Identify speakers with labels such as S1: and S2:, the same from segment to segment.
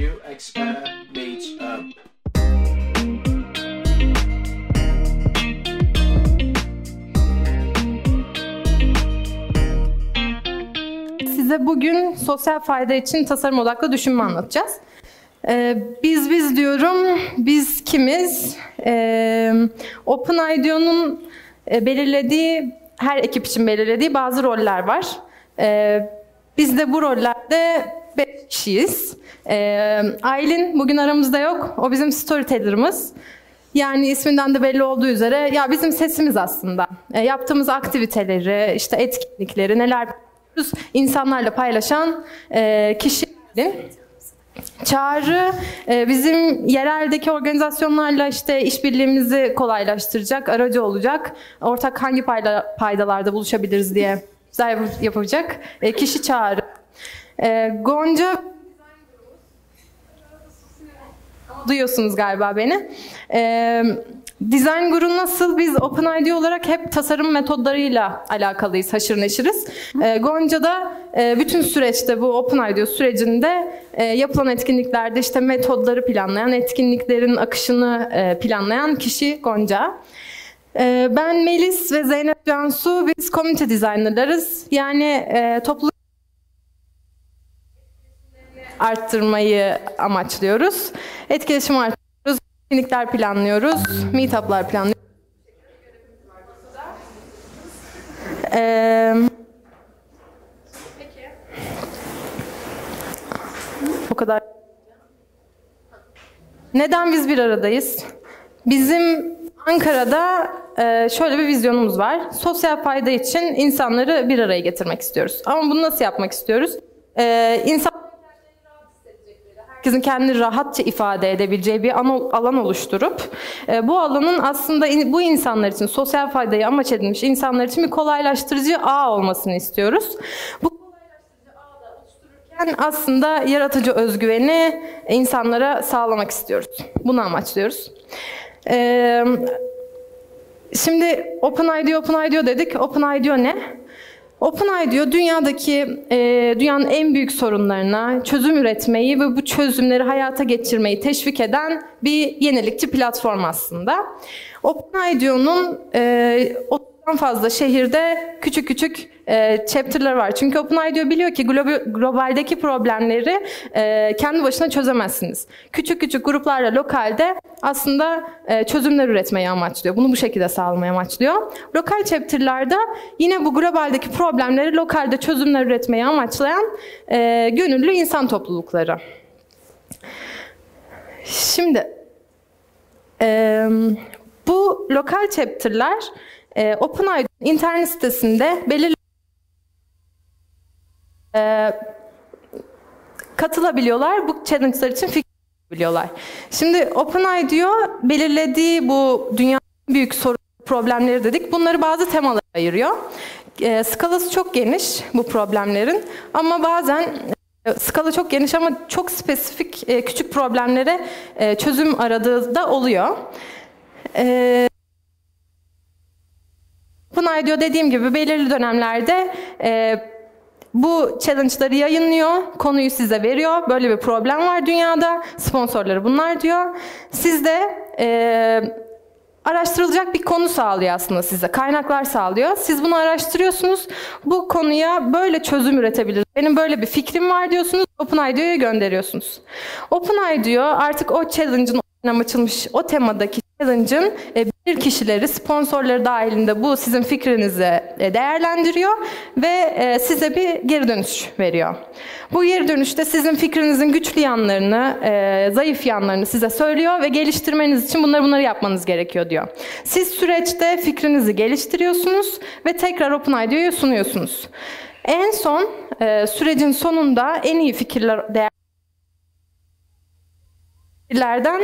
S1: New expert meets up.
S2: Size bugün sosyal fayda için tasarım odaklı düşünme anlatacağız. Ee, biz biz diyorum, biz kimiz? Ee, OpenIDEO'nun e, belirlediği, her ekip için belirlediği bazı roller var. Ee, biz de bu rollerde 5 kişiyiz. Ee, Aylin bugün aramızda yok, o bizim storyteller'ımız. Yani isminden de belli olduğu üzere ya bizim sesimiz aslında. E, yaptığımız aktiviteleri, işte etkinlikleri, neler yapıyoruz, insanlarla paylaşan e, kişi. Çağrı e, bizim yereldeki organizasyonlarla işte işbirliğimizi kolaylaştıracak, aracı olacak. Ortak hangi payda, paydalarda buluşabiliriz diye güzel yap- yapacak. E, kişi Çağrı. E, Gonca Duyuyorsunuz galiba beni. Ee, Design Guru nasıl? Biz OpenID olarak hep tasarım metodlarıyla alakalıyız, haşır neşiriz. Ee, Gonca'da e, bütün süreçte bu OpenID sürecinde e, yapılan etkinliklerde işte metodları planlayan, etkinliklerin akışını e, planlayan kişi Gonca. Ee, ben Melis ve Zeynep Cansu, biz community designerlarız. Yani e, topluluk arttırmayı amaçlıyoruz. Etkileşim arttırıyoruz, etkinlikler planlıyoruz, meetuplar planlıyoruz. Ee, bu kadar. Neden biz bir aradayız? Bizim Ankara'da şöyle bir vizyonumuz var. Sosyal fayda için insanları bir araya getirmek istiyoruz. Ama bunu nasıl yapmak istiyoruz? İnsan herkesin kendini rahatça ifade edebileceği bir alan oluşturup e, bu alanın aslında bu insanlar için sosyal faydayı amaç edilmiş insanlar için bir kolaylaştırıcı ağ olmasını istiyoruz. Bu oluştururken aslında yaratıcı özgüveni insanlara sağlamak istiyoruz. Bunu amaçlıyoruz. Ee, Şimdi OpenID, OpenID dedik. OpenID ne? OpenID dünyadaki e, dünyanın en büyük sorunlarına çözüm üretmeyi ve bu çözümleri hayata geçirmeyi teşvik eden bir yenilikçi platform aslında. OpenID'nin e, 30'dan fazla şehirde küçük küçük e, chapter'lar var. Çünkü OpenID biliyor ki globa- globaldeki problemleri e, kendi başına çözemezsiniz. Küçük küçük gruplarla lokalde aslında e, çözümler üretmeyi amaçlıyor. Bunu bu şekilde sağlamayı amaçlıyor. Lokal chapter'larda yine bu globaldeki problemleri lokalde çözümler üretmeyi amaçlayan e, gönüllü insan toplulukları. Şimdi e, bu lokal chapter'lar e, OpenID internet sitesinde belirli e, katılabiliyorlar. Bu challenge'lar için fikir biliyorlar. Şimdi OpenIDEO belirlediği bu dünyanın büyük sorun problemleri dedik. Bunları bazı temalara ayırıyor. E, skalası çok geniş bu problemlerin ama bazen e, skala çok geniş ama çok spesifik e, küçük problemlere e, çözüm aradığı da oluyor. E, OpenIDEO dediğim gibi belirli dönemlerde e, bu challenge'ları yayınlıyor, konuyu size veriyor. Böyle bir problem var dünyada, sponsorları bunlar diyor. Siz de e, araştırılacak bir konu sağlıyor aslında size, kaynaklar sağlıyor. Siz bunu araştırıyorsunuz, bu konuya böyle çözüm üretebiliriz. Benim böyle bir fikrim var diyorsunuz, OpenIDEO'ya gönderiyorsunuz. OpenIDEO artık o challenge'ın açılmış o temadaki challenge'ın e, bir kişileri, sponsorları dahilinde bu sizin fikrinizi e, değerlendiriyor ve e, size bir geri dönüş veriyor. Bu geri dönüşte sizin fikrinizin güçlü yanlarını, zayıf yanlarını size söylüyor ve geliştirmeniz için bunları bunları yapmanız gerekiyor diyor. Siz süreçte fikrinizi geliştiriyorsunuz ve tekrar OpenIDEO'ya sunuyorsunuz. En son sürecin sonunda en iyi fikirler değer fikirlerden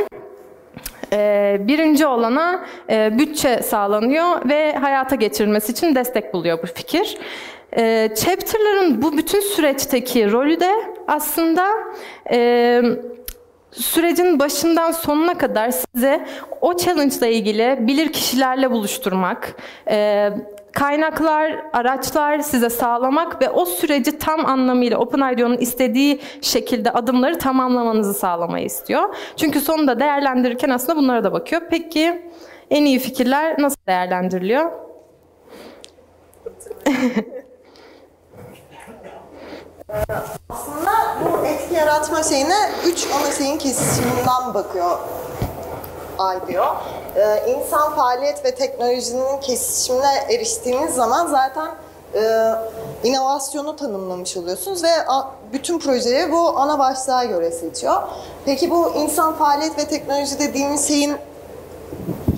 S2: birinci olana e, bütçe sağlanıyor ve hayata geçirilmesi için destek buluyor bu fikir. E, chapter'ların bu bütün süreçteki rolü de aslında e, sürecin başından sonuna kadar size o challenge ile ilgili bilir kişilerle buluşturmak, e, kaynaklar, araçlar size sağlamak ve o süreci tam anlamıyla OpenIDO'nun istediği şekilde adımları tamamlamanızı sağlamayı istiyor. Çünkü sonunda değerlendirirken aslında bunlara da bakıyor. Peki en iyi fikirler nasıl değerlendiriliyor?
S3: Aslında bu etki yaratma şeyine üç ana şeyin kesişiminden bakıyor ay diyor. Ee, insan faaliyet ve teknolojinin kesişimine eriştiğiniz zaman zaten e, inovasyonu tanımlamış oluyorsunuz ve a, bütün projeyi bu ana başlığa göre seçiyor. Peki bu insan faaliyet ve teknoloji dediğimiz şeyin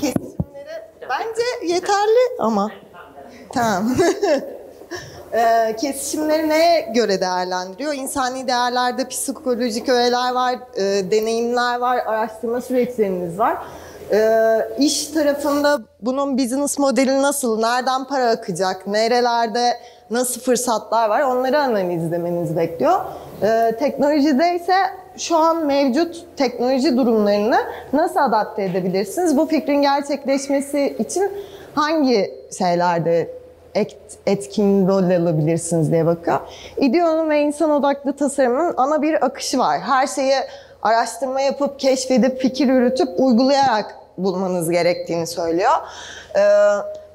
S3: kesimleri bence yeterli ama. Tamam. Ee, kesişimleri neye göre değerlendiriyor? İnsani değerlerde psikolojik öğeler var, e, deneyimler var, araştırma süreçleriniz var. Ee, iş tarafında bunun business modeli nasıl, nereden para akacak, nerelerde nasıl fırsatlar var onları analizlemenizi bekliyor. Ee, teknolojide ise şu an mevcut teknoloji durumlarını nasıl adapte edebilirsiniz? Bu fikrin gerçekleşmesi için hangi şeylerde etkin rol alabilirsiniz diye bakıyor. İdeonun ve insan odaklı tasarımın ana bir akışı var. Her şeyi araştırma yapıp, keşfedip, fikir yürütüp, uygulayarak bulmanız gerektiğini söylüyor. Ee,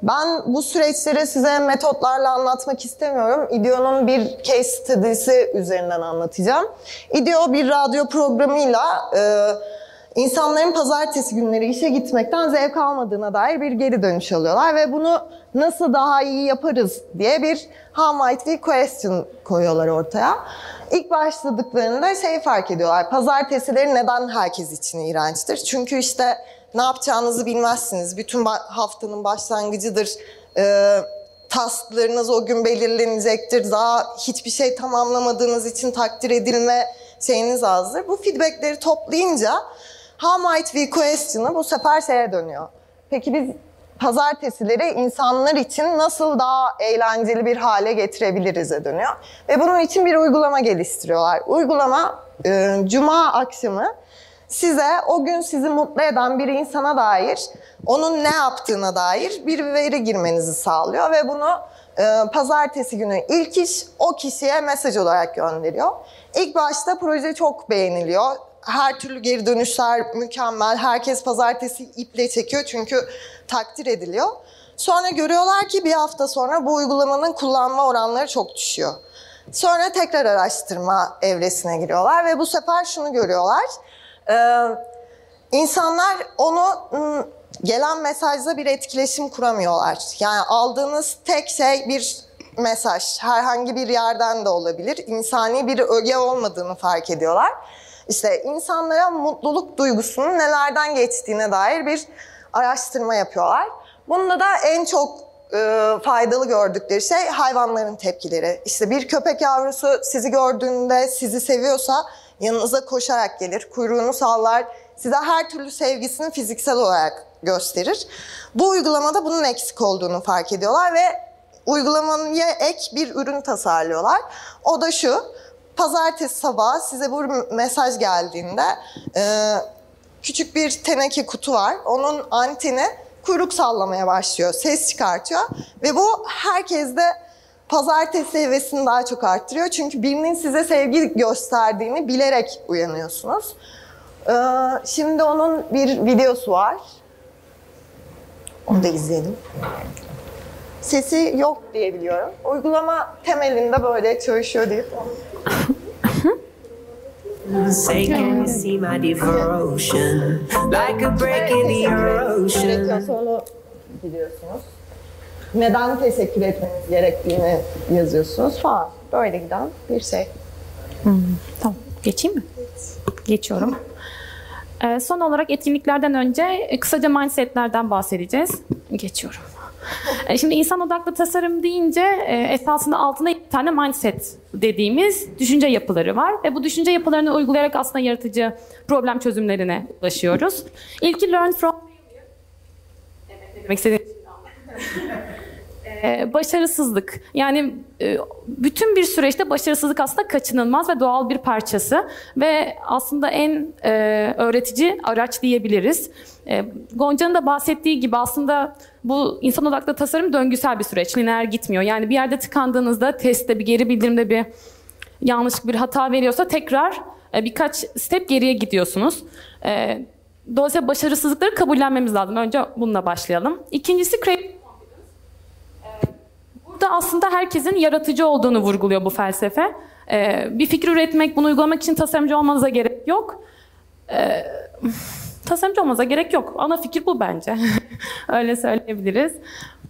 S3: ben bu süreçleri size metotlarla anlatmak istemiyorum. İdeo'nun bir case study'si üzerinden anlatacağım. İdeo bir radyo programıyla e, insanların pazartesi günleri işe gitmekten zevk almadığına dair bir geri dönüş alıyorlar ve bunu nasıl daha iyi yaparız diye bir how might we question koyuyorlar ortaya. İlk başladıklarında şey fark ediyorlar. Pazartesileri neden herkes için iğrençtir? Çünkü işte ne yapacağınızı bilmezsiniz. Bütün haftanın başlangıcıdır. Ee, tasklarınız o gün belirlenecektir. Daha hiçbir şey tamamlamadığınız için takdir edilme şeyiniz azdır. Bu feedbackleri toplayınca how might we question'ı bu sefer şeye dönüyor. Peki biz pazartesileri insanlar için nasıl daha eğlenceli bir hale getirebiliriz'e dönüyor. Ve bunun için bir uygulama geliştiriyorlar. Uygulama e, cuma akşamı size o gün sizi mutlu eden bir insana dair, onun ne yaptığına dair bir veri girmenizi sağlıyor ve bunu e, pazartesi günü ilk iş o kişiye mesaj olarak gönderiyor. İlk başta proje çok beğeniliyor her türlü geri dönüşler mükemmel. Herkes pazartesi iple çekiyor çünkü takdir ediliyor. Sonra görüyorlar ki bir hafta sonra bu uygulamanın kullanma oranları çok düşüyor. Sonra tekrar araştırma evresine giriyorlar ve bu sefer şunu görüyorlar. Ee, insanlar onu ıı, gelen mesajla bir etkileşim kuramıyorlar. Yani aldığınız tek şey bir mesaj. Herhangi bir yerden de olabilir. İnsani bir öge olmadığını fark ediyorlar. İşte insanlara mutluluk duygusunun nelerden geçtiğine dair bir araştırma yapıyorlar. Bunda da en çok e, faydalı gördükleri şey hayvanların tepkileri. İşte bir köpek yavrusu sizi gördüğünde sizi seviyorsa yanınıza koşarak gelir, kuyruğunu sallar, size her türlü sevgisini fiziksel olarak gösterir. Bu uygulamada bunun eksik olduğunu fark ediyorlar ve uygulamaya ek bir ürün tasarlıyorlar. O da şu, pazartesi sabahı size bu mesaj geldiğinde e, küçük bir teneke kutu var. Onun anteni kuyruk sallamaya başlıyor, ses çıkartıyor ve bu herkeste pazartesi hevesini daha çok arttırıyor. Çünkü birinin size sevgi gösterdiğini bilerek uyanıyorsunuz. Ee, şimdi onun bir videosu var. Onu da izleyelim. Sesi yok diye biliyorum. Uygulama temelinde böyle çalışıyor can you see my devotion? Like a break in the ocean. Sonra biliyorsunuz. Neden teşekkür etmeniz gerektiğini yazıyorsunuz falan. Böyle giden bir şey.
S4: Hmm, tamam. Geçeyim mi? Geçiyorum. Ee, son olarak etkinliklerden önce kısaca mindsetlerden bahsedeceğiz. Geçiyorum. E, şimdi insan odaklı tasarım deyince e, esasında altında iki tane mindset dediğimiz düşünce yapıları var. Ve bu düşünce yapılarını uygulayarak aslında yaratıcı problem çözümlerine ulaşıyoruz. İlki learn from istediğim Ee, başarısızlık. Yani e, bütün bir süreçte başarısızlık aslında kaçınılmaz ve doğal bir parçası ve aslında en e, öğretici araç diyebiliriz. E, Gonca'nın da bahsettiği gibi aslında bu insan odaklı tasarım döngüsel bir süreç, lineer gitmiyor. Yani bir yerde tıkandığınızda testte bir geri bildirimde bir yanlış bir hata veriyorsa tekrar e, birkaç step geriye gidiyorsunuz. E, Dolayısıyla başarısızlıkları kabullenmemiz lazım. Önce bununla başlayalım. İkincisi creative Burada aslında herkesin yaratıcı olduğunu vurguluyor bu felsefe. Ee, bir fikir üretmek, bunu uygulamak için tasarımcı olmanıza gerek yok. Ee, tasarımcı olmanıza gerek yok. Ana fikir bu bence. Öyle söyleyebiliriz.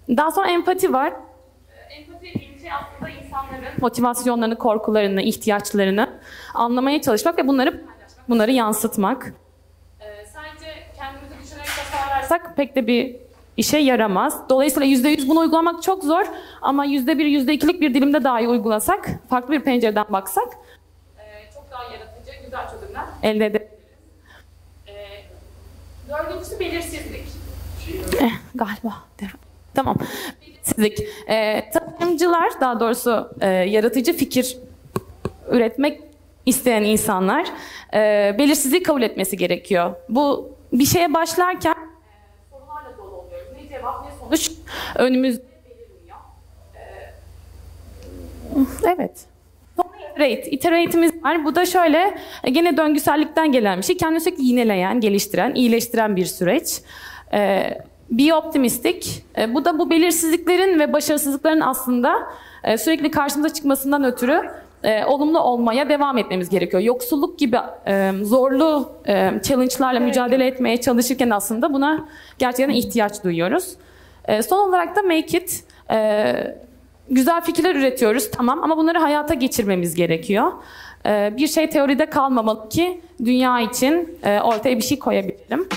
S4: Daha sonra empati var. Ee, Empati dediğim şey aslında insanların motivasyonlarını, korkularını, ihtiyaçlarını anlamaya çalışmak ve bunları paylaşmak, bunları yansıtmak. Ee, sadece kendimizi düşünerek tasarlarsak pek de bir işe yaramaz. Dolayısıyla yüzde yüz bunu uygulamak çok zor ama yüzde bir, yüzde ikilik bir dilimde dahi uygulasak, farklı bir pencereden baksak e, çok daha yaratıcı, güzel çözümler elde edebiliriz. E, dördüncüsü belirsizlik. Eh, galiba. Tamam. Belirsizlik. E, tasarımcılar, daha doğrusu e, yaratıcı fikir üretmek isteyen insanlar e, belirsizliği kabul etmesi gerekiyor. Bu bir şeye başlarken sorularla dolu oluyoruz. Ne cevap ne sonuç önümüzde belirmiyor. Ee, evet. İterate. Iterate'imiz var. Bu da şöyle e, gene döngüsellikten gelen bir şey. Kendini sürekli yineleyen, geliştiren, iyileştiren bir süreç. Ee, be optimistik. Ee, bu da bu belirsizliklerin ve başarısızlıkların aslında e, sürekli karşımıza çıkmasından ötürü e, olumlu olmaya devam etmemiz gerekiyor. Yoksulluk gibi e, zorlu e, challenge'larla mücadele etmeye çalışırken aslında buna gerçekten ihtiyaç duyuyoruz. E, son olarak da make it. E, güzel fikirler üretiyoruz tamam ama bunları hayata geçirmemiz gerekiyor. E, bir şey teoride kalmamalı ki dünya için e, ortaya bir şey koyabilelim.